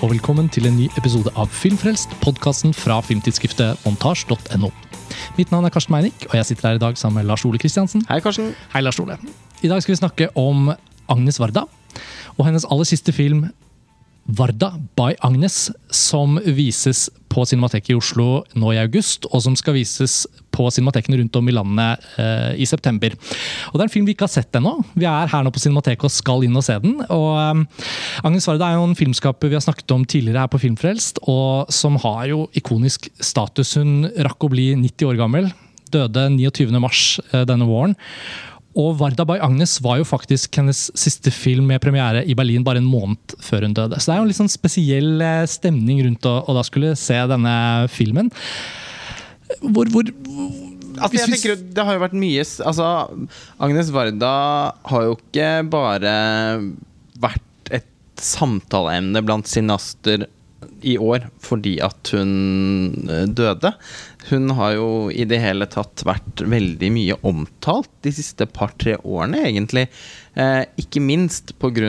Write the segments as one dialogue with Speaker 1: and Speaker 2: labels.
Speaker 1: og velkommen til en ny episode av Filmfrelst, podkasten fra filmtidsskriftet montasj.no. Mitt navn er Karsten Meinik, og jeg sitter her i dag sammen med Lars Ole Kristiansen.
Speaker 2: Hei, Karsten.
Speaker 1: Hei, Lars Ole. I dag skal vi snakke om Agnes Varda og hennes aller siste film Varda by Agnes, som vises på Cinemateket i Oslo nå i august, og som skal vises på cinematekene rundt om i landet eh, i september. Og Det er en film vi ikke har sett ennå. Vi er her nå på Cinemateket og skal inn og se den. Og eh, Agnes Varda er jo en filmskaper vi har snakket om tidligere her på Filmfrelst, og som har jo ikonisk status. Hun rakk å bli 90 år gammel. Døde 29. mars eh, denne våren. Og Varda by Agnes var jo faktisk hennes siste film med premiere i Berlin bare en måned før hun døde. Så det er jo en litt sånn spesiell stemning rundt å, å da skulle se denne filmen. Hvor, hvor
Speaker 2: Altså, jeg tenker, det har jo vært mye Altså, Agnes Varda har jo ikke bare vært et samtaleemne blant sinaster i år fordi at hun eh, døde. Hun har jo i det hele tatt vært veldig mye omtalt de siste par-tre årene, egentlig. Eh, ikke minst pga.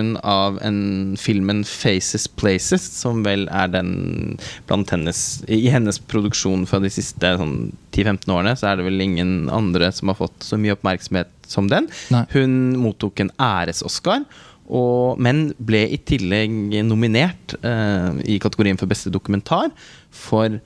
Speaker 2: en filmen 'Faces Places', som vel er den blant hennes I hennes produksjon fra de siste sånn, 10-15 årene, så er det vel ingen andre som har fått så mye oppmerksomhet som den.
Speaker 1: Nei.
Speaker 2: Hun mottok en æres-Oscar. Og, men ble i tillegg nominert eh, i kategorien for beste dokumentar for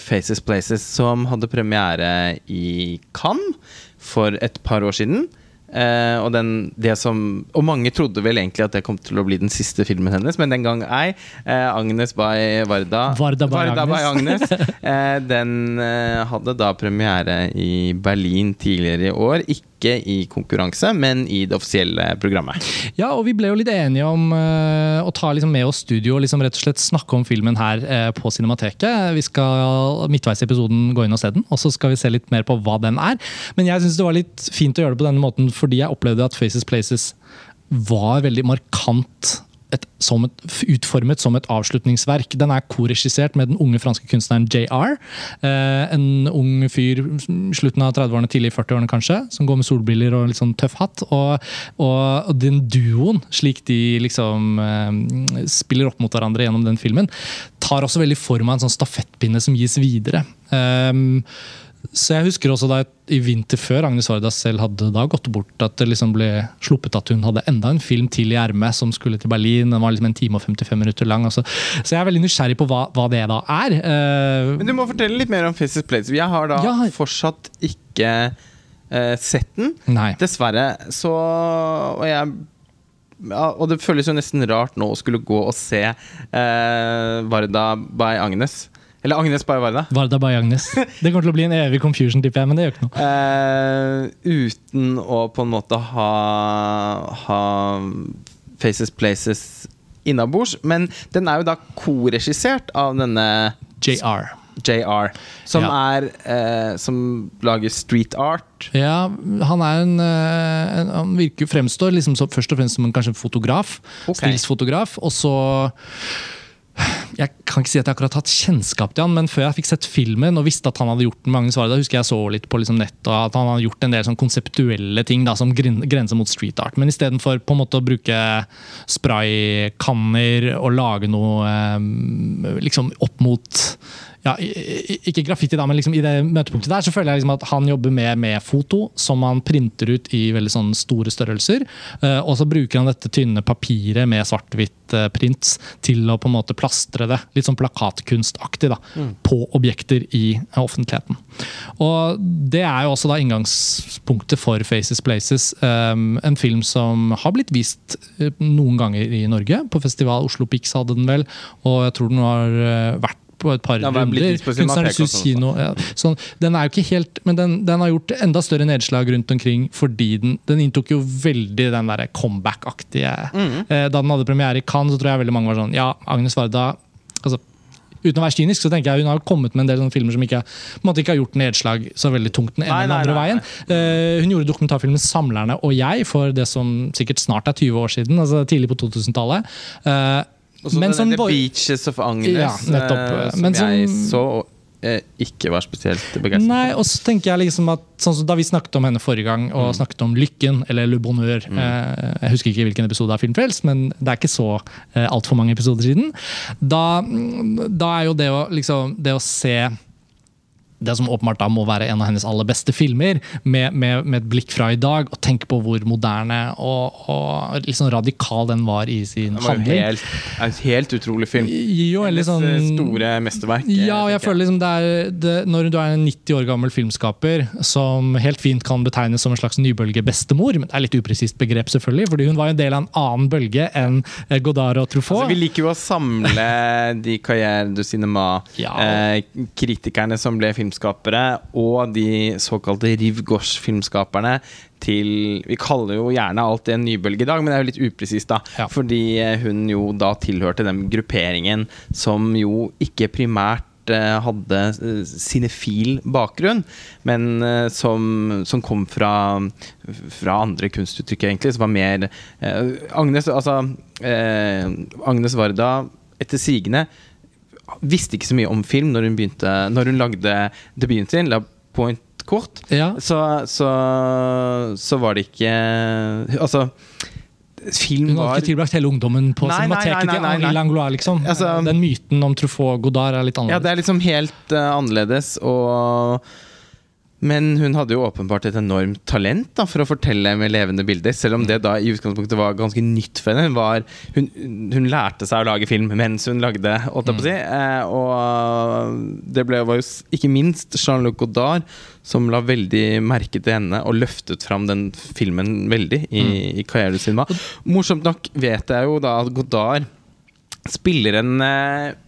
Speaker 2: Faces Places, som hadde premiere i Cannes for et par år siden. Uh, og, den, det som, og mange trodde vel egentlig at det kom til å bli den siste filmen hennes, men den gang ei. Uh, Agnes by Varda.
Speaker 1: Varda by
Speaker 2: by Agnes. uh, den eh, hadde da premiere i Berlin tidligere i år. Ikke i konkurranse, men i det offisielle programmet.
Speaker 1: Ja, og vi ble jo litt enige om uh, å ta liksom med oss studio og liksom rett og slett snakke om filmen her uh, på Cinemateket. Vi skal midtveis i episoden gå inn og se den, og så skal vi se litt mer på hva den er. Men jeg syns det var litt fint å gjøre det på denne måten fordi jeg opplevde at Faces Places var veldig markant et, som et, utformet som et avslutningsverk. Den er korregissert med den unge franske kunstneren JR. Eh, en ung fyr, slutten av 30-årene, tidlig i 40-årene kanskje, som går med solbriller og litt sånn tøff hatt. Og, og, den duoen, slik de liksom eh, spiller opp mot hverandre gjennom den filmen, tar også veldig for meg en sånn stafettpinne som gis videre. Um, så jeg husker også da i vinter før Agnes Varda selv hadde da gått bort, at det liksom ble sluppet at hun hadde enda en film til i ermet som skulle til Berlin. Den var liksom en time og 55 minutter lang. Altså. Så jeg er veldig nysgjerrig på hva, hva det da er. Uh,
Speaker 2: Men du må fortelle litt mer om Faces Plates. Jeg har da
Speaker 1: Ja.
Speaker 2: fortsatt ikke uh, sett den.
Speaker 1: nei.
Speaker 2: Dessverre. Så Og jeg ja, og det føles jo nesten rart nå å skulle gå og se eh, Varda by Agnes. Eller Agnes bare Varda.
Speaker 1: Varda bare Agnes. Det kommer til å bli en evig confusion, tipper jeg, men det gjør ikke noe.
Speaker 2: Uh, uten å på en måte ha, ha Faces Places innabords. Men den er jo da korregissert av denne
Speaker 1: JR.
Speaker 2: JR, som
Speaker 1: Ja.
Speaker 2: er eh, Som lager street art.
Speaker 1: Ja, han er en, eh, en Han virker fremstår liksom så, først og fremst som en kanskje fotograf.
Speaker 2: Okay.
Speaker 1: Stilsfotograf. Og så jeg kan ikke si at jeg akkurat har hatt kjennskap til han, men før jeg fikk sett filmen og visste at han hadde gjort den mange svar, da husker jeg så litt på liksom nett og at han hadde gjort en del sånn konseptuelle ting da, som grenser mot street art. Men istedenfor å bruke spraykanner og lage noe eh, liksom opp mot ja, ikke graffiti, da, men liksom i det møtepunktet der så føler jeg liksom at han jobber med, med foto, som han printer ut i veldig sånn store størrelser. eh, og så bruker han dette tynne papiret med svart-hvitt eh, prints til å på en måte plastre det, litt sånn plakatkunstaktig, da, på objekter i offentligheten. Og det er jo også da inngangspunktet for Faces Places. eh, en film som har blitt vist noen ganger i Norge. På festival Oslo Pix hadde den vel, og jeg tror den har vært på et par runder.
Speaker 2: på
Speaker 1: hus kino. Ja. Sånn, den er jo ikke helt, men den, den har gjort enda større nedslag rundt omkring fordi den, den inntok jo veldig den der comeback-aktige
Speaker 2: Mm.
Speaker 1: eh, Da den hadde premiere i Cannes, så tror jeg veldig mange var sånn Ja, Agnes Varda altså, Uten å være kynisk, så tenker jeg hun har kommet med en del sånne filmer som ikke, ikke har gjort nedslag så veldig tungt den ene
Speaker 2: Nei,
Speaker 1: den
Speaker 2: nei,
Speaker 1: andre
Speaker 2: nei,
Speaker 1: veien. Eh, hun gjorde dokumentarfilmen 'Samlerne og jeg' for det som sikkert snart er 20 år siden, altså tidlig på 2000-tallet. Eh,
Speaker 2: Og så
Speaker 1: som
Speaker 2: Beaches of Agnes,
Speaker 1: Ja, nettopp.
Speaker 2: eh, som
Speaker 1: som-
Speaker 2: jeg så eh, ikke var spesielt begeistret.
Speaker 1: Nei, og så tenker jeg liksom at sånn Da vi snakket om henne forrige gang, og
Speaker 2: Mm.
Speaker 1: snakket om Lykken, eller Le Bonheur eh, Jeg husker ikke hvilken episode av Filmfrelst, men det er ikke så eh, altfor mange episoder siden. Da, da er jo det å, liksom, det å se det som åpenbart da må være en av hennes aller beste filmer, med, med, med et blikk fra i dag, og tenke på hvor moderne og, og liksom radikal den var i sin
Speaker 2: Det var
Speaker 1: handling.
Speaker 2: helt, en helt utrolig film.
Speaker 1: Jo
Speaker 2: Hennes
Speaker 1: sånn
Speaker 2: eh, store mesterverk. eh,
Speaker 1: ja, og jeg
Speaker 2: tenker
Speaker 1: føler liksom det er det, Når du er en 90 år gammel filmskaper som helt fint kan betegnes som en slags nybølgebestemor, men det er litt upresist begrep, selvfølgelig, fordi hun var jo en del av en annen bølge enn eh, Godard og Truffaut.
Speaker 2: Altså, vi liker jo å samle de Carrière du Cinema,
Speaker 1: Ja.
Speaker 2: eh, som ble filmskapere, og de såkalte Riv Gosh-filmskaperne til Vi kaller jo gjerne alt det en nybølge i dag, men det er jo litt upresist, da.
Speaker 1: Ja.
Speaker 2: Fordi eh, hun jo da tilhørte den grupperingen som jo ikke primært eh, hadde eh, cinefil bakgrunn, men eh, som, som kom fra, fra andre kunstuttrykk, egentlig. Som var mer eh, Agnes, altså eh, Agnes Varda, etter sigende, visste ikke så mye om film når hun, begynte, når hun lagde debuten sin, La Point Court.
Speaker 1: Ja.
Speaker 2: Så, så, så var det ikke Altså, film
Speaker 1: Hun hadde ikke tilbrakt hele ungdommen på
Speaker 2: Nei,
Speaker 1: cinemateket
Speaker 2: nei, nei, nei, nei.
Speaker 1: Anglois, liksom.
Speaker 2: Altså-
Speaker 1: Den myten om Truffaut Godard er litt annerledes.
Speaker 2: Ja, det er liksom helt uh, annerledes, og Men hun hadde jo åpenbart et enormt talent da, for å fortelle med levende bilder. Selv om det da i utgangspunktet var ganske nytt for henne. Hun, var, hun, hun lærte seg å lage film mens hun lagde, holdt jeg på å si. Eh, og det ble, var jo ikke minst Jean-Luc Godard som la veldig merke til henne og løftet fram den filmen veldig i, i karrieren sin. Morsomt nok vet jeg jo da at Godard spiller en eh,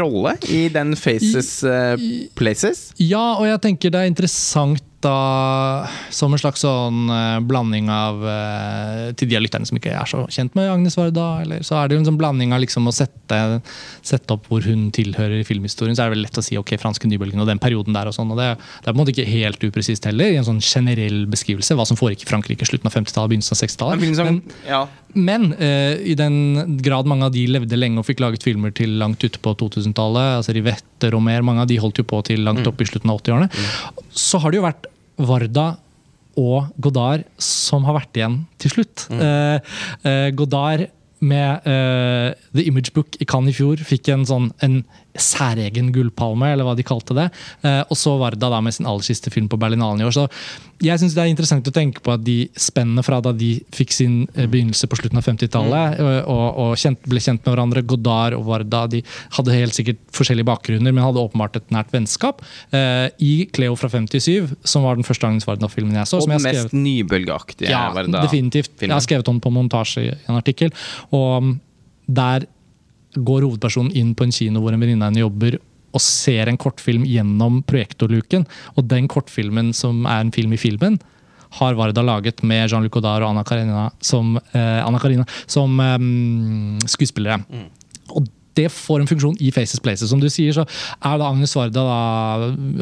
Speaker 2: rolle i den Faces uh, Places.
Speaker 1: Ja, og jeg tenker det er interessant da, som en slags sånn eh, blanding av eh, Til de av lytterne som ikke er så kjent med Agnes Varda, eller, så er det jo en sånn blanding av liksom å sette, sette opp hvor hun tilhører i filmhistorien. Så er det vel lett å si ok, franske nybølgen og den perioden der og sånn. og Det, det er på en måte ikke helt upresist heller, i en sånn generell beskrivelse. Hva som foregikk i Frankrike slutten av 50-tallet, begynnelsen av 60-tallet.
Speaker 2: film
Speaker 1: Men,
Speaker 2: ja,
Speaker 1: men uh, i den grad mange av de levde lenge og fikk laget filmer til langt ute på 2000-tallet, altså Rivette, Romer, mange av de holdt jo på til langt opp i slutten av 80-årene, så har det jo vært Varda og Godard som har vært igjen til slutt. Mm. eh, Godard med eh, The Image Book i Cannes i fjor fikk en sånn en særegen gullpalme, eller hva de kalte det. Eh, og så Varda da med sin aller siste film på Berlinalen i år. Så jeg synes det er interessant å tenke på at de spennene fra da de fikk sin eh, begynnelse på slutten av 50-tallet, og, og, og kjent, ble kjent med hverandre, Godard og Varda, de hadde helt sikkert forskjellige bakgrunner, men hadde åpenbart et nært vennskap. Eh, I Cleo fra 57, som var den første Agnes Varda-filmen jeg så.
Speaker 2: og
Speaker 1: som
Speaker 2: den
Speaker 1: skrevet,
Speaker 2: mest nybølgeaktige.
Speaker 1: ja,
Speaker 2: var det da
Speaker 1: definitivt. Jeg har skrevet om den på montasje i en artikkel. Og um, der går hovedpersonen inn på en kino hvor en venninne av henne jobber, og ser en kortfilm gjennom projektorluken. Og den kortfilmen som er en film i filmen, har Varda laget med Jean-Luc Godard og Anna Karina som, eh, Anna Karina som eh, skuespillere. Og det får en funksjon i Faces Places. Som du sier, så er da Agnes Varda da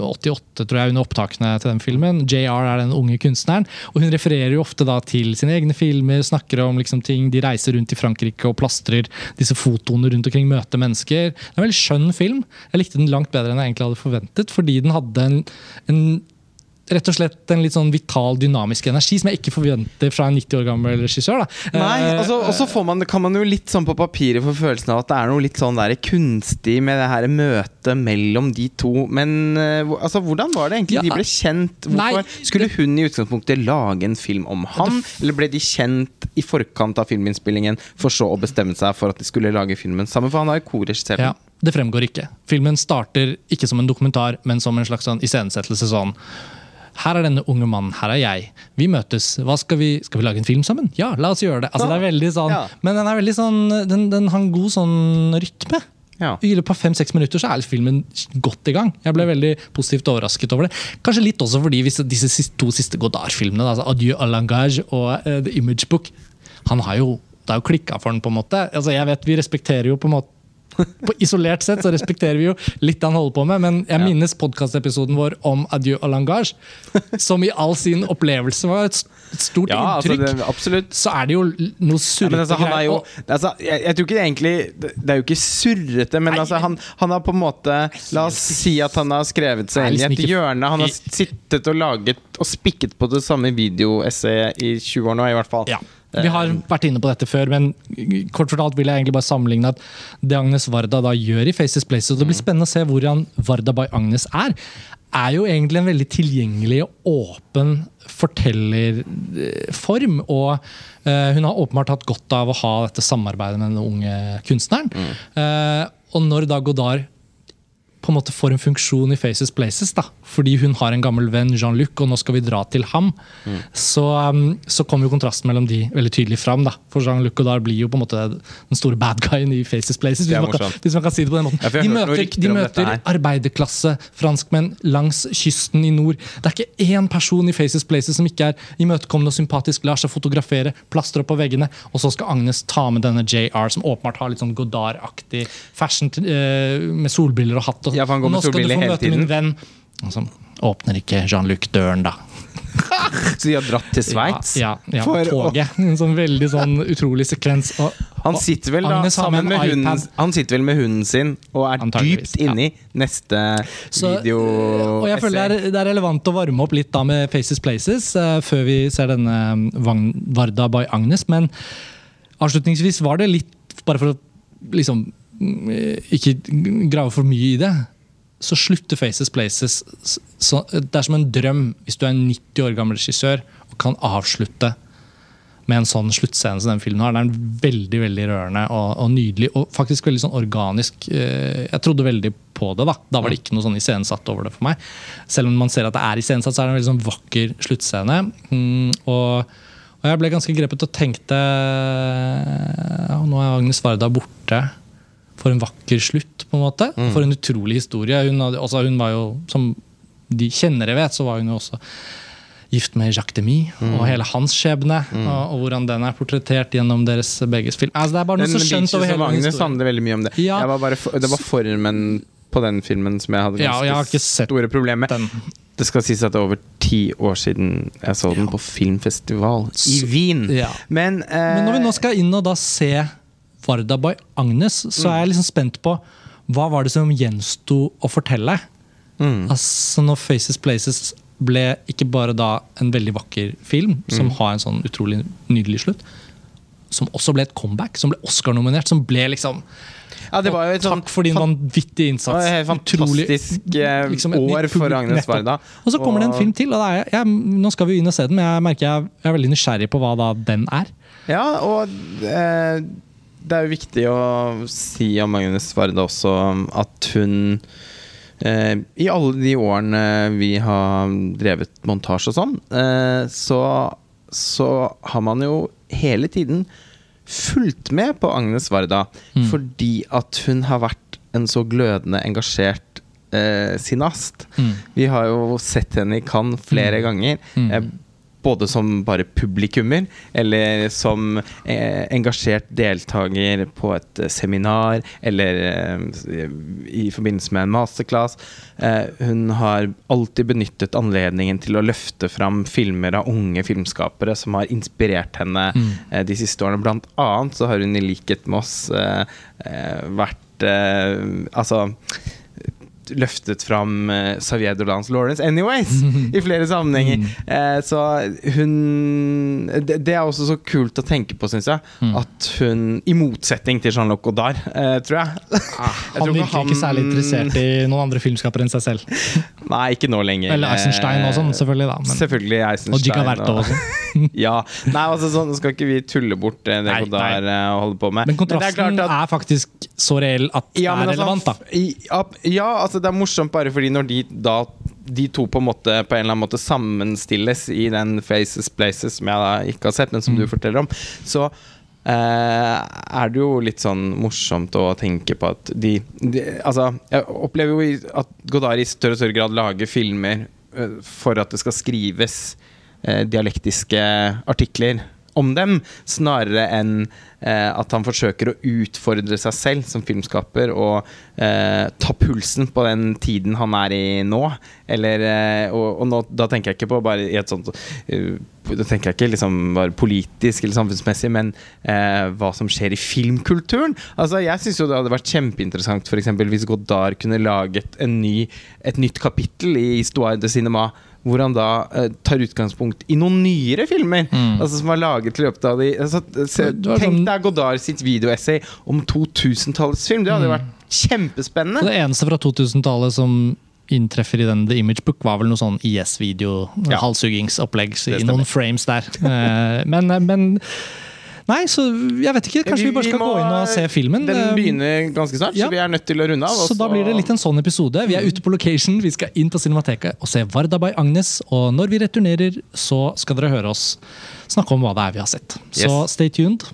Speaker 1: 88 tror jeg, under opptakene til den filmen. JR er den unge kunstneren. Og hun refererer jo ofte da til sine egne filmer, snakker om liksom ting. De reiser rundt i Frankrike og plastrer disse fotoene rundt omkring, møter mennesker. Det er en veldig skjønn film. Jeg likte den langt bedre enn jeg egentlig hadde forventet, fordi den hadde en, en rett og slett en litt sånn vital, dynamisk energi som jeg ikke forventer fra en 90 år gammel regissør. da.
Speaker 2: Nei,
Speaker 1: Eh,
Speaker 2: altså, og så får man, kan man jo litt sånn på papiret få følelsen av at det er noe litt sånn der kunstig med det her møtet mellom de to. Men eh, altså, hvordan var det egentlig
Speaker 1: Ja,
Speaker 2: de ble kjent? Hvorfor
Speaker 1: nei,
Speaker 2: Skulle hun i utgangspunktet lage en film om han? Eller ble de kjent i forkant av filminnspillingen, for så å bestemme seg for at de skulle lage filmen sammen? For han har jo korregissert
Speaker 1: Ja. Det fremgår ikke. Filmen starter ikke som en dokumentar, men som en slags sånn iscenesettelse. sånn her er denne unge mannen, her er jeg. Vi møtes. Skal vi Skal vi lage en film sammen? Ja, la oss gjøre det. Altså, det er veldig sånn,
Speaker 2: Ja.
Speaker 1: Men den er veldig sånn Den, den har en god sånn rytme.
Speaker 2: Ja.
Speaker 1: I løpet av fem-seks minutter så er filmen godt i gang. Jeg ble veldig positivt overrasket over det. Kanskje litt også fordi hvis disse to siste Godard-filmene, altså 'Adieu à langage' og uh, 'The Image Book', han har jo, det har jo klikka for den, på en måte. Altså, jeg vet Vi respekterer jo på en måte på isolert sett så respekterer vi jo litt det han holder på med, men jeg
Speaker 2: Ja.
Speaker 1: minnes podkastepisoden vår om Adieu à langage, som i all sin opplevelse var et stort
Speaker 2: Ja, altså,
Speaker 1: inntrykk.
Speaker 2: det, absolutt.
Speaker 1: så er det jo noe
Speaker 2: Ja,
Speaker 1: surrete
Speaker 2: ja, altså, er
Speaker 1: greier.
Speaker 2: jo altså, jeg, jeg tror ikke det egentlig Det det er jo ikke surrete, men
Speaker 1: Nei,
Speaker 2: altså, han, han har på en måte La oss si at han har skrevet
Speaker 1: er
Speaker 2: seg inn i
Speaker 1: liksom
Speaker 2: et hjørne. Han har sittet og laget og spikket på det samme videoessayet i 20 år nå, i hvert fall.
Speaker 1: Ja. Vi har vært inne på dette før, men kort fortalt vil jeg egentlig bare sammenligne at det Agnes Varda da gjør i Faces Places, og det blir spennende å se hvordan Varda by Agnes er, er jo egentlig en veldig tilgjengelig og åpen fortellerform. Og uh, hun har åpenbart hatt godt av å ha dette samarbeidet med den unge kunstneren. Eh, og når da Godard på en måte får en funksjon i Faces Places, da, fordi hun har en gammel venn, Jean-Luc, og nå skal vi dra til ham, så, um, så kommer jo kontrasten mellom de veldig tydelig fram. Da. For Jean-Luc Godard blir jo på en måte den store bad guyen i Faces Places, hvis man, kan, hvis man kan si det på den måten.
Speaker 2: Ja,
Speaker 1: de møter, de møter arbeiderklasse franskmenn langs kysten i nord. Det er ikke én person i Faces Places som ikke er imøtekommende og sympatisk, lar seg fotografere, plastrer opp på veggene, og så skal Agnes ta med denne JR, som åpenbart har litt sånn Godard-aktig fashion eh, med solbriller og hatt. Og,
Speaker 2: Ja, for han går med
Speaker 1: nå skal du få møte min venn. Og så åpner ikke Jean-Luc døren, da.
Speaker 2: Så de har dratt til Sveits?
Speaker 1: Ja, ja, ja
Speaker 2: For
Speaker 1: toget. En sånn veldig sånn utrolig sekvens. Og,
Speaker 2: Han sitter vel da sammen
Speaker 1: med
Speaker 2: med hunden. Han sitter vel med hunden sin og er dypt inni neste
Speaker 1: Så,
Speaker 2: video.
Speaker 1: og jeg føler det er, det er relevant å varme opp litt da med Faces Places uh, før vi ser denne um, Vagn, Varda by Agnes. Men avslutningsvis var det litt, bare for å liksom ikke grave for mye i det, så slutter Faces Places så, Det er som en drøm hvis du er en 90 år gammel regissør og kan avslutte med en sånn sluttscene som den filmen har. Den er veldig veldig rørende og, og nydelig, og faktisk veldig sånn organisk. Eh, Jeg trodde veldig på det. Da Da var det ikke noe sånn iscenesatt over det for meg. Selv om man ser at det er iscenesatt, så er det en veldig sånn vakker sluttscene. Mm, og, og jeg ble ganske grepet og tenkte ja, Nå er Agnes Varda borte. For en vakker slutt, på en måte. For en utrolig historie. Hun, hadde, altså, hun var jo, som de kjennere vet, så var hun jo også gift med Jacques Demy og hele hans skjebne. Og, og hvordan den er portrettert gjennom deres begges film. Altså, det er bare noe så skjønt over hele den
Speaker 2: Agnes
Speaker 1: historien.
Speaker 2: handler veldig mye om det.
Speaker 1: Ja.
Speaker 2: Jeg var for, det var formen på den filmen som jeg hadde
Speaker 1: Ja, jeg har
Speaker 2: ganske
Speaker 1: ikke sett
Speaker 2: store problemer med.
Speaker 1: Den.
Speaker 2: Det skal sies at det er over ti år siden jeg så den på filmfestival i Wien.
Speaker 1: Ja.
Speaker 2: Men, eh,
Speaker 1: Men når vi nå skal inn og da se Varda by Agnes, så er jeg liksom spent på hva var det som gjensto å fortelle.
Speaker 2: mm,
Speaker 1: Altså Når Faces Places ble ikke bare da en veldig vakker film, som
Speaker 2: Mm.
Speaker 1: har en sånn utrolig nydelig slutt, som også ble et comeback, som ble Oscar-nominert, som ble liksom
Speaker 2: ja, det var jo et sånn
Speaker 1: Takk for din vanvittige innsats.
Speaker 2: et fantastisk
Speaker 1: Utrolig-
Speaker 2: eh,
Speaker 1: liksom et
Speaker 2: år for Agnes. Varda.
Speaker 1: Og så kommer det en film til. og er, jeg, Nå skal vi inn og se den, men jeg merker jeg er veldig nysgjerrig på hva da den er.
Speaker 2: Ja, og eh, det er jo viktig å si om Agnes Varda også at hun eh, I alle de årene vi har drevet montasje og sånn, eh, så, så har man jo hele tiden fulgt med på Agnes Varda fordi at hun har vært en så glødende engasjert eh, sinast.
Speaker 1: Mm.
Speaker 2: Vi har jo sett henne i Cannes flere ganger.
Speaker 1: Mm.
Speaker 2: Både som bare publikummer, eller som eh, engasjert deltaker på et eh, seminar, eller eh, i forbindelse med en masterclass. Eh, hun har alltid benyttet anledningen til å løfte fram filmer av unge filmskapere som har inspirert henne
Speaker 1: Mm.
Speaker 2: eh, de siste årene. Blant annet så har hun i likhet med oss eh, vært Altså løftet fram uh, Xavier Dolans Lawrence anyways, i flere sammenhenger.
Speaker 1: Mm.
Speaker 2: Eh, så hun det, det er også så kult å tenke på, syns jeg.
Speaker 1: Mm.
Speaker 2: At hun, i motsetning til Jean-Luc Godard, uh, tror jeg Jeg
Speaker 1: Ah, Han virker ikke særlig interessert i noen andre filmskapere enn seg selv.
Speaker 2: Nei, ikke nå lenger.
Speaker 1: Eller Eisenstein og sånn, selvfølgelig. da. Men,
Speaker 2: Selvfølgelig Eisenstein.
Speaker 1: og Gigaverto og sånn.
Speaker 2: ja. Nei, altså sånn skal ikke vi tulle bort det
Speaker 1: Nei,
Speaker 2: Godard
Speaker 1: nei.
Speaker 2: holder på med.
Speaker 1: Men kontrasten er, faktisk så reell at det er
Speaker 2: altså,
Speaker 1: relevant. da.
Speaker 2: ja, ja, altså det er morsomt bare fordi når de da de to på en måte På en eller annen måte sammenstilles i den Faces Places som jeg da ikke har sett, men som
Speaker 1: Mm.
Speaker 2: du forteller om, så eh, er det jo litt sånn morsomt å tenke på at de, de Altså, jeg opplever jo at Godard i større og større grad lager filmer uh, for at det skal skrives uh, dialektiske artikler om dem, snarere enn eh, at han forsøker å utfordre seg selv som filmskaper og eh, ta pulsen på den tiden han er i nå. Eller, eh, og, og nå, da tenker jeg ikke på bare i et sånt uh, Da tenker jeg ikke liksom bare politisk eller samfunnsmessig, men eh, hva som skjer i filmkulturen. Altså, jeg syns jo det hadde vært kjempeinteressant for eksempel, hvis Godard kunne laget ny, et nytt kapittel i Histoire de Cinema hvor han da uh, tar utgangspunkt i noen nyere filmer. Mm. Altså Som var laget i løpet av de altså, se, Tenk sånn- deg Godard sitt videoessay om 2000-tallets film. Det hadde mm. vært kjempespennende.
Speaker 1: Det eneste fra 2000-tallet som inntreffer i den The Image Book, var vel noe sånn IS-video, ja. halshuggingsopplegg i noen frames der. men, men Nei, så jeg vet ikke. Kanskje vi, vi bare skal vi må, gå inn og se filmen.
Speaker 2: Den eh, begynner ganske snart, ja. så vi er nødt til å runde av.
Speaker 1: Så da blir det litt en sånn episode. Vi er ute på location, vi skal inn på Cinemateket og se Varda by Agnes. Og når vi returnerer, så skal dere høre oss snakke om hva det er vi har sett. Så yes. stay tuned.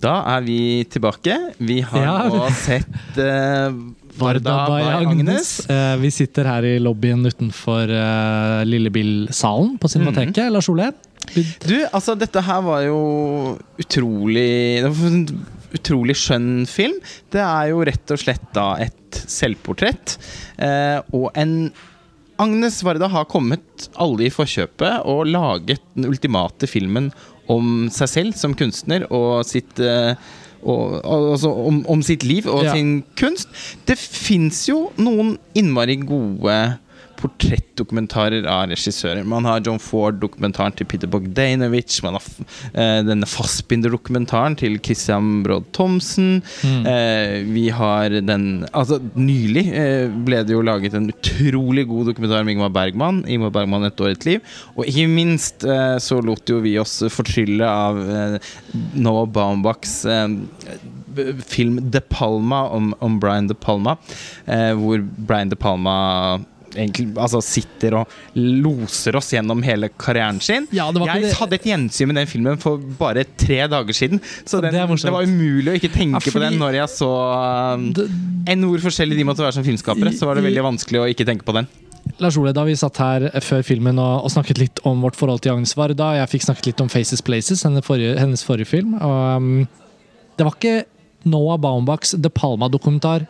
Speaker 2: Da er vi tilbake. Vi har ja. nå sett uh, Varda by Agnes.
Speaker 1: Uh, vi sitter her i lobbyen utenfor uh, Lille Bill-salen på Cinemateket. Mm. Lars Ole?
Speaker 2: Du, altså dette her var jo utrolig Det var en utrolig skjønn film. Det er jo rett og slett da et selvportrett. og en Agnes Varda har kommet alle i forkjøpet og laget den ultimate filmen om seg selv som kunstner og sitt uh, og, altså om, om, sitt liv og ja. sin kunst. Det fins jo noen innmari gode portrettdokumentarer av regissører. Man har John Ford-dokumentaren til Peter Bogdanovich. Man har uh, denne Fassbinder-dokumentaren til Christian Broad Thomsen. Mm. Uh, vi har den Altså, nylig uh, ble det jo laget en utrolig god dokumentar om Ingmar Bergman. Ingmar Bergman et år et liv. Og ikke minst så lot jo vi oss fortrylle av Noah Baumbachs film De Palma om, om Brian De Palma, hvor Brian De Palma egentlig altså, sitter og loser oss gjennom hele karrieren sin. Ja, jeg hadde et gjensyn med den filmen for bare tre dager siden. Så den, det, det, var umulig å ikke tenke ja, fordi, på den når jeg så um, enn hvor forskjellige de måtte være som filmskapere. Så var det veldig vanskelig å ikke tenke på den.
Speaker 1: Lars Ole, da vi satt her før filmen og, og, snakket litt om vårt forhold til Agnes Varda, jeg fikk snakket litt om Faces Places, hennes forrige, hennes forrige film. Og, um, det var ikke Noah Baumbachs De Palma-dokumentar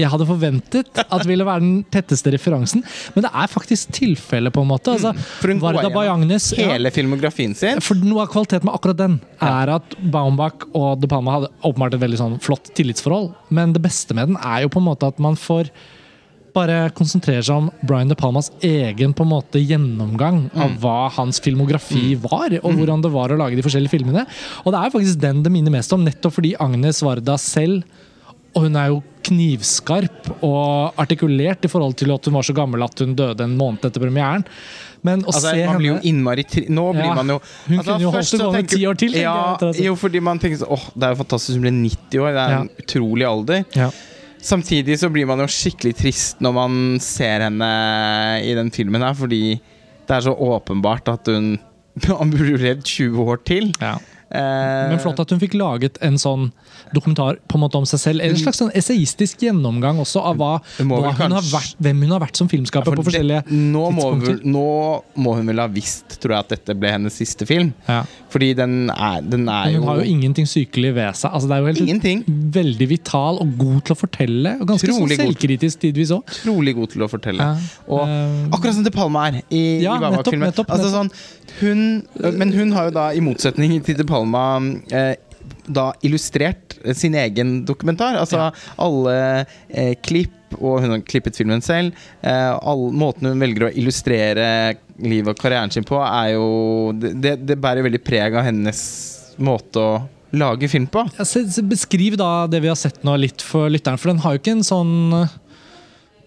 Speaker 1: jeg hadde forventet at ville være den tetteste referansen. Men det er faktisk tilfellet, på en måte. Altså, mm.
Speaker 2: Varda Bayagnes Hele filmografien sin?
Speaker 1: For Noe av kvaliteten med akkurat den er at Baumbach og De Palma hadde åpenbart et veldig sånn flott tillitsforhold. Men det beste med den er jo på en måte at man får bare konsentrere seg om Brian De Palmas egen på en måte gjennomgang av mm. hva hans filmografi mm. var, og mm. hvordan det var å lage de forskjellige filmene. Og det er faktisk den det minner mest om, nettopp fordi Agnes Varda selv og hun er jo knivskarp og artikulert i forhold til at hun var så gammel at hun døde en måned etter premieren. Men å
Speaker 2: altså,
Speaker 1: se
Speaker 2: man blir jo innmari Nå blir man jo
Speaker 1: Hun altså, kunne jo holdt det gående ti år til.
Speaker 2: Ja, jo, fordi man tenker sånn Åh, det er jo fantastisk hun ble 90 år. Det er en utrolig alder. Ja. Samtidig så blir man jo skikkelig trist når man ser henne i den filmen her, fordi det er så åpenbart at hun Han burde levd 20 år til. Ja.
Speaker 1: Eh, Men flott at hun fikk laget en sånn dokumentar på en måte om seg selv. En slags sånn essayistisk gjennomgang også av hva, hva hun vært, hvem hun har vært som filmskaper. Ja, på forskjellige det,
Speaker 2: nå. Må, nå må hun vel ha visst tror jeg, at dette ble hennes siste film. Ja. Fordi den er, den er
Speaker 1: jo Hun har jo ingenting sykelig ved seg. Altså, det er jo helt ingenting. veldig vital og god til å fortelle. Og ganske sånn selvkritisk tidvis òg.
Speaker 2: Trolig god til å fortelle. Ja. Og uh, akkurat som De Palma er i, ja, i Babak-filmen. altså, sånn, men hun har jo da, i motsetning til De Palma eh, da illustrert sin egen dokumentar. Altså ja. alle eh, klipp, og hun har klippet filmen selv. Eh, all, måten hun velger å illustrere livet og karrieren sin på, er jo Det, det bærer veldig preg av hennes måte å lage film på.
Speaker 1: Ja, beskriv da det vi har sett nå litt for lytteren, for den har jo ikke en sånn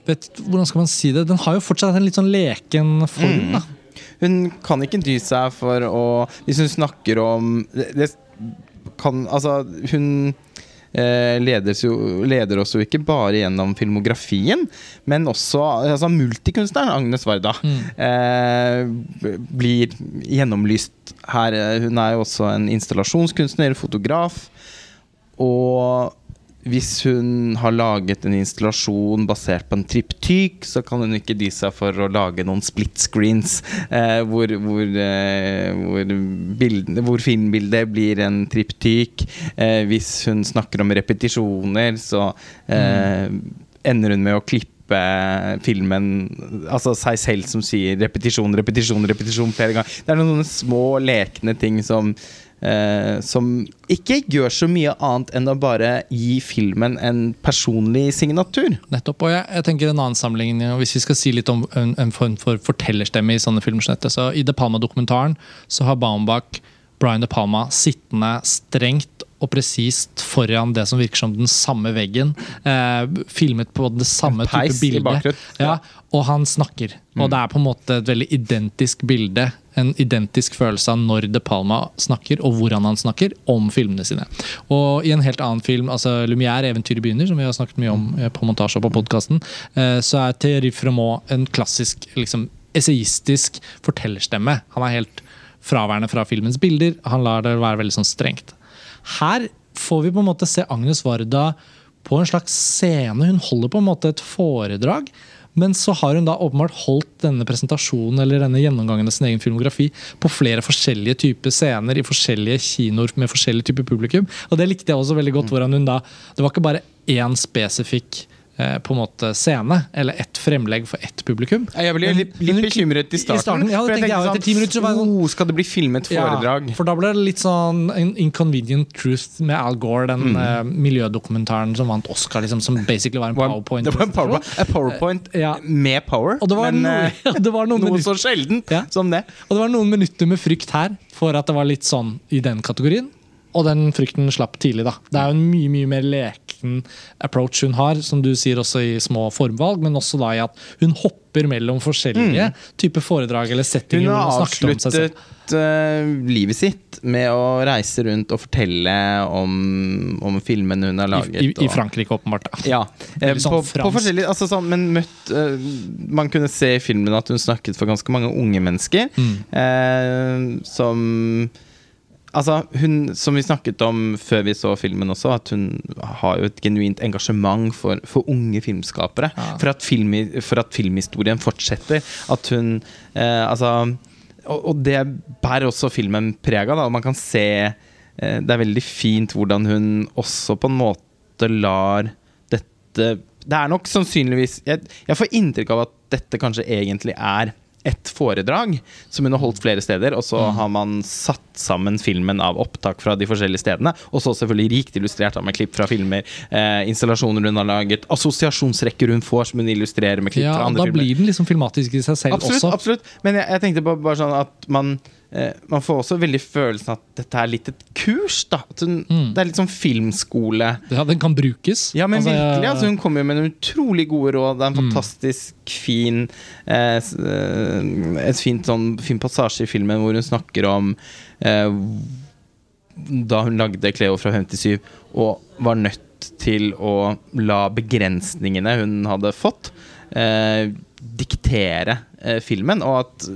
Speaker 1: vet, Hvordan skal man si det? Den har jo fortsatt en litt sånn leken form. Mm. da
Speaker 2: Hun kan ikke dy seg for å Hvis hun snakker om det, det kan Altså, hun eh, jo, leder, oss jo ikke bare gjennom filmografien, men også altså multikunstneren Agnes Varda mm. eh, blir gjennomlyst her. Hun er jo også en installasjonskunstner, fotograf. Og hvis hun har laget en installasjon basert på en triptyk, så kan hun ikke dy seg for å lage noen split screens eh, hvor, hvor, eh, hvor, bildene, hvor, filmbildet blir en triptyk. Eh, hvis hun snakker om repetisjoner, så mm. ender hun med å klippe filmen Altså seg selv som sier repetisjon, repetisjon, repetisjon flere ganger. Det er noen små lekne ting som Uh, som ikke gjør så mye annet enn å bare gi filmen en personlig signatur.
Speaker 1: Nettopp, og jeg, jeg tenker en annen sammenligning Hvis vi skal si litt om en, en form for fortellerstemme i sånne filmer så I De Palma-dokumentaren så har Baumbach Brian De Palma sittende strengt og presist foran det som virker som den samme veggen. Eh, filmet på det samme type bilde. Ja, og han snakker. Mm. Og det er på en måte et veldig identisk bilde en identisk følelse av når De Palma snakker, og hvordan han snakker, om filmene sine. Og i en helt annen film, altså Lumière, 'Eventyret begynner', som vi har snakket mye om eh, på montasje og på podkasten, eh, så er Thierry Fremont en klassisk liksom, essayistisk fortellerstemme. Han er helt fraværende fra filmens bilder. Han lar det være veldig sånn strengt. Her får vi på en måte se Agnes Varda på en slags scene. Hun holder på en måte et foredrag men så har hun da åpenbart holdt denne presentasjonen eller denne gjennomgangen av sin egen filmografi på flere forskjellige typer scener i forskjellige kinoer med forskjellig type publikum. Og det likte jeg også veldig godt. hvordan hun da, Det var ikke bare én spesifikk på en måte scene, eller ett fremlegg for ett publikum.
Speaker 2: Jeg ble litt, litt bekymret i starten. I starten
Speaker 1: ja, for jeg tenkte sånn, minutter, så
Speaker 2: sånn, oh, Skal det bli filmet foredrag?
Speaker 1: Ja, for da ble det litt sånn Inconvenient Truth med Al Gore, den mm. uh, miljødokumentaren som vant Oscar, liksom, som basically var en powerpoint.
Speaker 2: Det var en powerpoint, powerpoint uh, ja. med power,
Speaker 1: og det var men noe, det var
Speaker 2: noe minutter, så sjeldent som det.
Speaker 1: Og det var noen minutter med frykt her for at det var litt sånn i den kategorien. Og den frykten slapp tidlig. da. Det er jo en mye mye mer leken approach hun har, som du sier også i små formvalg, men også da i at hun hopper mellom forskjellige mm. typer foredrag eller settinger.
Speaker 2: Hun har avsluttet uh, livet sitt med å reise rundt og fortelle om, om filmene hun har laget.
Speaker 1: I, i, i Frankrike, åpenbart.
Speaker 2: Da. Ja, eh, sånn på, på forskjellige altså sånn, Men møtt uh, Man kunne se i filmen at hun snakket for ganske mange unge mennesker. Mm. Uh, som Altså, hun, Som vi snakket om før vi så filmen også, at hun har jo et genuint engasjement for, for unge filmskapere. Ja. For, at film, for, at filmhistorien fortsetter. At hun eh, Altså og, og, det bærer også filmen preg av. Man kan se eh, Det er veldig fint hvordan hun også på en måte lar dette Det er nok sannsynligvis Jeg, jeg får inntrykk av at dette kanskje egentlig er ett foredrag som hun har holdt flere steder, og så mm. har man satt sammen filmen av opptak fra de forskjellige stedene. Og så selvfølgelig rikt illustrert med klipp fra filmer, eh, installasjoner hun har laget, assosiasjonsrekker hun får som hun illustrerer med klipp ja, fra andre
Speaker 1: filmer. Ja, Da blir den liksom filmatisk i seg selv
Speaker 2: absolutt,
Speaker 1: også.
Speaker 2: Absolutt. Men jeg, jeg tenkte på bare sånn at man man får også veldig følelsen at dette er litt et kurs. da hun, mm. Det er litt sånn filmskole.
Speaker 1: Ja, Den kan brukes.
Speaker 2: Ja, men altså, virkelig. Altså, hun kommer med en utrolig gode råd. Det er en mm. fantastisk fin eh, eh, Et fint sånn fin passasje i filmen hvor hun snakker om eh, da hun lagde Cleo fra 57 og var nødt til å la begrensningene hun hadde fått, eh, diktere eh, filmen, og at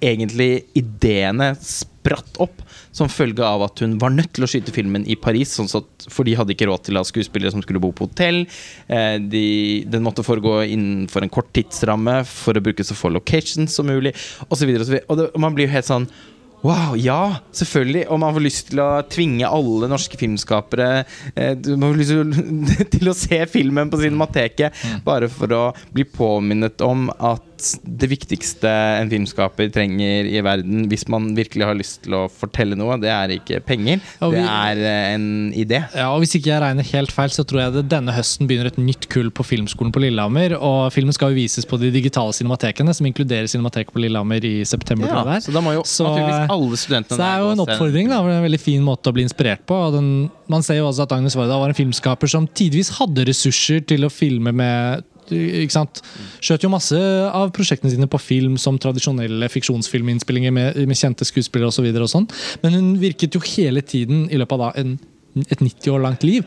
Speaker 2: egentlig ideene spratt opp som følge av at hun var nødt til å skyte filmen i Paris, sånn at, for de hadde ikke råd til å ha skuespillere som skulle bo på hotell. Eh, de, den måtte foregå innenfor en kort tidsramme for å bruke så få locations som mulig, osv. Og, så og, og, og man blir jo helt sånn Wow, ja, selvfølgelig. Og man får lyst til å tvinge alle norske filmskapere eh, Man får lyst til, til å se filmen på Cinemateket mm. bare for å bli påminnet om at det viktigste en filmskaper trenger i verden, hvis man virkelig har lyst til å fortelle noe, det er ikke penger, vi, det er eh, en idé.
Speaker 1: Ja, og Hvis ikke jeg regner helt feil, så tror jeg det denne høsten begynner et nytt kull på Filmskolen på Lillehammer. Og filmen skal jo vises på de digitale cinematekene, som inkluderer Cinemateket på Lillehammer i september.
Speaker 2: Ja, så da må jo så, naturligvis alle studentene
Speaker 1: Så det er jo en oppfordring. da, En veldig fin måte å bli inspirert på. Den, man ser jo også at Agnes Varda var en filmskaper som tidvis hadde ressurser til å filme med sant? Skjøt jo masse av prosjektene sine på film som tradisjonelle fiksjonsfilminnspillinger med, med kjente skuespillere osv. Så sånn. Men hun virket jo hele tiden i løpet av en, et 90 år langt liv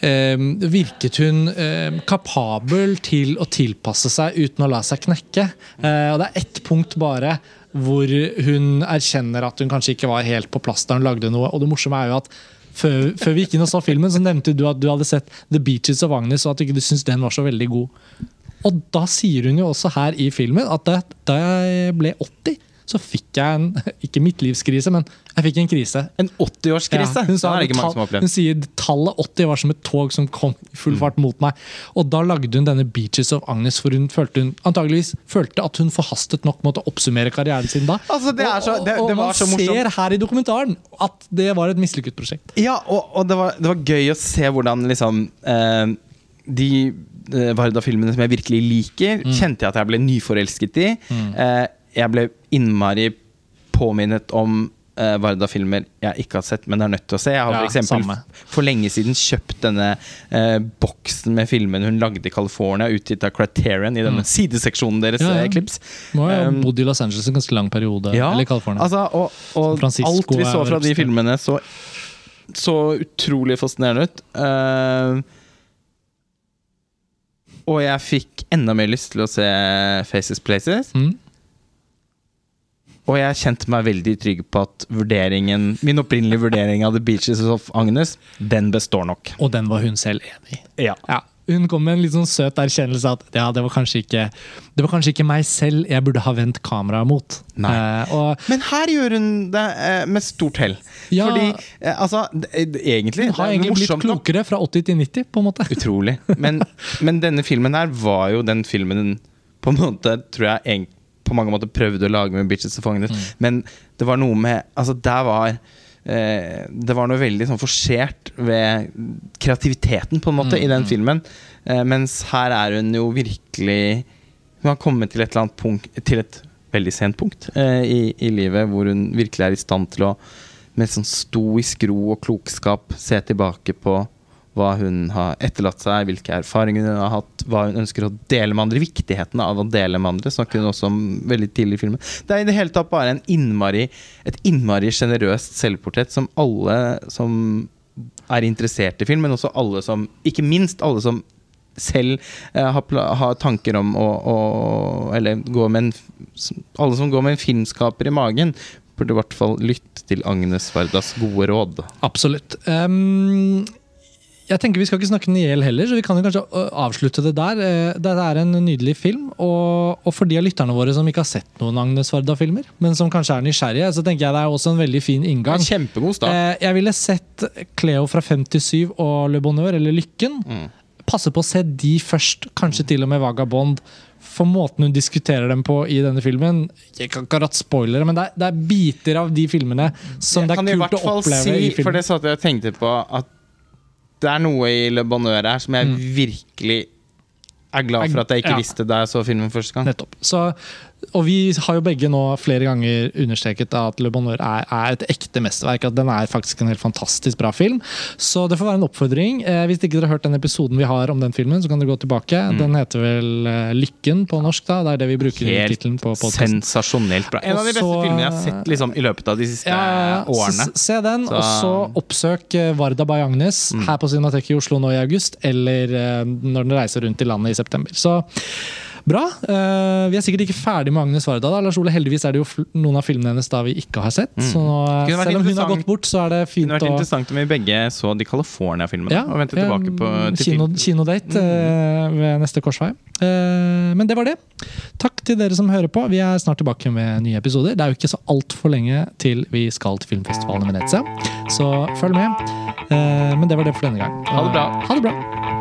Speaker 1: Um, virket hun um, kapabel til å tilpasse seg uten å la seg knekke. Uh, og det er ett punkt bare hvor hun erkjenner at hun kanskje ikke var helt på plass da hun lagde noe. Og det morsomme er jo at før, før vi gikk inn og så filmen, så nevnte du at du hadde sett The Beaches of Agnes, og at du ikke syntes den var så veldig god. Og da sier hun jo også her i filmen at da, jeg ble 80 så fikk jeg en ikke midtlivskrise, men jeg fikk en krise.
Speaker 2: En 80-årskrise?
Speaker 1: Ja, hun, sa, hun sier tallet 80 var som et tog som kom i full fart mot meg. Og da lagde hun denne Beaches of Agnes, for hun følte hun antageligvis følte at hun forhastet nok måtte oppsummere karrieren sin da.
Speaker 2: Altså, det er så, det,
Speaker 1: og,
Speaker 2: det
Speaker 1: og man
Speaker 2: så
Speaker 1: ser her i dokumentaren at det var et mislykket prosjekt.
Speaker 2: Ja, og, og det, var, det var gøy å se hvordan liksom eh, De eh, Varda-filmene som jeg virkelig liker, kjente jeg at jeg ble nyforelsket i. Eh, jeg ble innmari påminnet om uh, Varda-filmer jeg ikke har sett, men er nødt til å se. Jeg har
Speaker 1: Ja,
Speaker 2: for eksempel for lenge siden kjøpt denne uh, boksen med filmen hun lagde i California, utgitt av Criterion, i denne sideseksjonen deres
Speaker 1: Ja, ja.
Speaker 2: eh, klips.
Speaker 1: Nå har jeg
Speaker 2: Um,
Speaker 1: bodd i Los Angeles en ganske lang periode. eller California.
Speaker 2: Altså, og, og alt vi så fra de filmene, så, så utrolig fascinerende ut. Uh, og jeg fikk enda mer lyst til å se Faces Places.
Speaker 1: Mm.
Speaker 2: Og jeg kjente meg veldig trygg på at vurderingen min opprinnelige vurdering av The Beaches of Agnes, den består nok.
Speaker 1: Og den var hun selv enig i.
Speaker 2: Ja.
Speaker 1: Ja, hun kom med en litt sånn søt erkjennelse at ja, det var kanskje ikke Det var kanskje ikke meg selv jeg burde ha vendt kameraet mot.
Speaker 2: Nei.
Speaker 1: Eh, og
Speaker 2: Men her gjør hun det eh, med stort hell.
Speaker 1: Ja.
Speaker 2: Fordi eh, altså det, egentlig
Speaker 1: hun har
Speaker 2: det er
Speaker 1: egentlig blitt klokere fra 80 til 90, på en måte.
Speaker 2: Utrolig. Men, men denne filmen her var jo den filmen på en måte, tror jeg, eng- på mange måter prøvde å lage med Bitches of Agnes.
Speaker 1: Mm.
Speaker 2: Men det var noe med Altså, der var eh, Det var noe veldig sånn forsert ved kreativiteten, på en måte,
Speaker 1: Mm,
Speaker 2: i den filmen. Eh, mens her er hun jo virkelig Hun har kommet til et eller annet punkt Til et veldig sent punkt eh, i, i livet hvor hun virkelig er i stand til å med sånn stoisk ro og klokskap se tilbake på hva hun har etterlatt seg, hvilke erfaringer hun har hatt, hva hun ønsker å dele med andre. Viktigheten av å dele med andre snakker hun også om veldig tidlig i filmen. Det er i det hele tatt bare en innmari, et innmari sjenerøst selvportrett som alle som er interessert i film, men også alle som Ikke minst alle som selv eh, har, har tanker om å, å Eller går med en Alle som går med en filmskaper i magen, burde i hvert fall lytte til Agnes Vardas gode råd.
Speaker 1: Absolutt. Ehm, jeg tenker Vi skal ikke snakke den i hjel heller, så vi kan jo kanskje avslutte det der. Eh, Dette er en nydelig film, og, og for de av lytterne våre som ikke har sett noen Agnes Varda-filmer, men som kanskje er nysgjerrige, så tenker jeg det er også en veldig fin inngang.
Speaker 2: Kjempegod start.
Speaker 1: Eh, Jeg ville sett Cleo fra 57 og Le Bonheur, eller Lykken.
Speaker 2: Mm.
Speaker 1: Passe på å se de først, kanskje til og med Vagabond. For måten hun diskuterer dem på i denne filmen Jeg kan ikke rett spoilere, men det er, det er biter av de filmene som det
Speaker 2: kan
Speaker 1: er kult å oppleve
Speaker 2: si,
Speaker 1: i
Speaker 2: for det satt jeg og tenkte på, at det er noe i Le Bonheur her som jeg
Speaker 1: Mm.
Speaker 2: virkelig er glad for at jeg ikke
Speaker 1: Ja.
Speaker 2: visste da jeg så filmen første gang.
Speaker 1: Nettopp. Så, og vi har jo begge nå flere ganger understreket at Le Bonheur er, er et ekte mesterverk. At den er faktisk en helt fantastisk bra film. Så det får være en oppfordring. Eh, hvis ikke dere har hørt den episoden vi har om den filmen, så kan dere gå tilbake. Den heter vel uh, Lykken på norsk, da. Det er det vi bruker i
Speaker 2: Mm.
Speaker 1: Tittelen på podkasten.
Speaker 2: sensasjonelt bra. En av de beste
Speaker 1: så-
Speaker 2: filmene jeg har sett liksom, i løpet av de siste
Speaker 1: Ja,
Speaker 2: årene.
Speaker 1: Så, se den,
Speaker 2: Så-
Speaker 1: og så oppsøk eh, Varda Bay Agnes her på Cinemateket i Oslo nå i august, eller uh, når den reiser rundt i landet i september. Så bra. Eh, vi er sikkert ikke ferdig med Agnes Varda. da Lars Ole, Heldigvis er det jo noen av filmene hennes da vi ikke har sett. Så nå, eh, selv om hun har gått bort, så er det fint Det
Speaker 2: kunne vært
Speaker 1: å
Speaker 2: interessant om vi begge så de California-filmene
Speaker 1: ja,
Speaker 2: og ventet tilbake på til
Speaker 1: kino, kinodate eh, ved neste korsvei. Men det var det. Takk til dere som hører på. Vi er snart tilbake med nye episoder. Det er jo ikke så altfor lenge til vi skal til filmfestivalen i Venezia, så følg med. Men det var det for denne gang.
Speaker 2: Ha det bra.
Speaker 1: Ha det bra.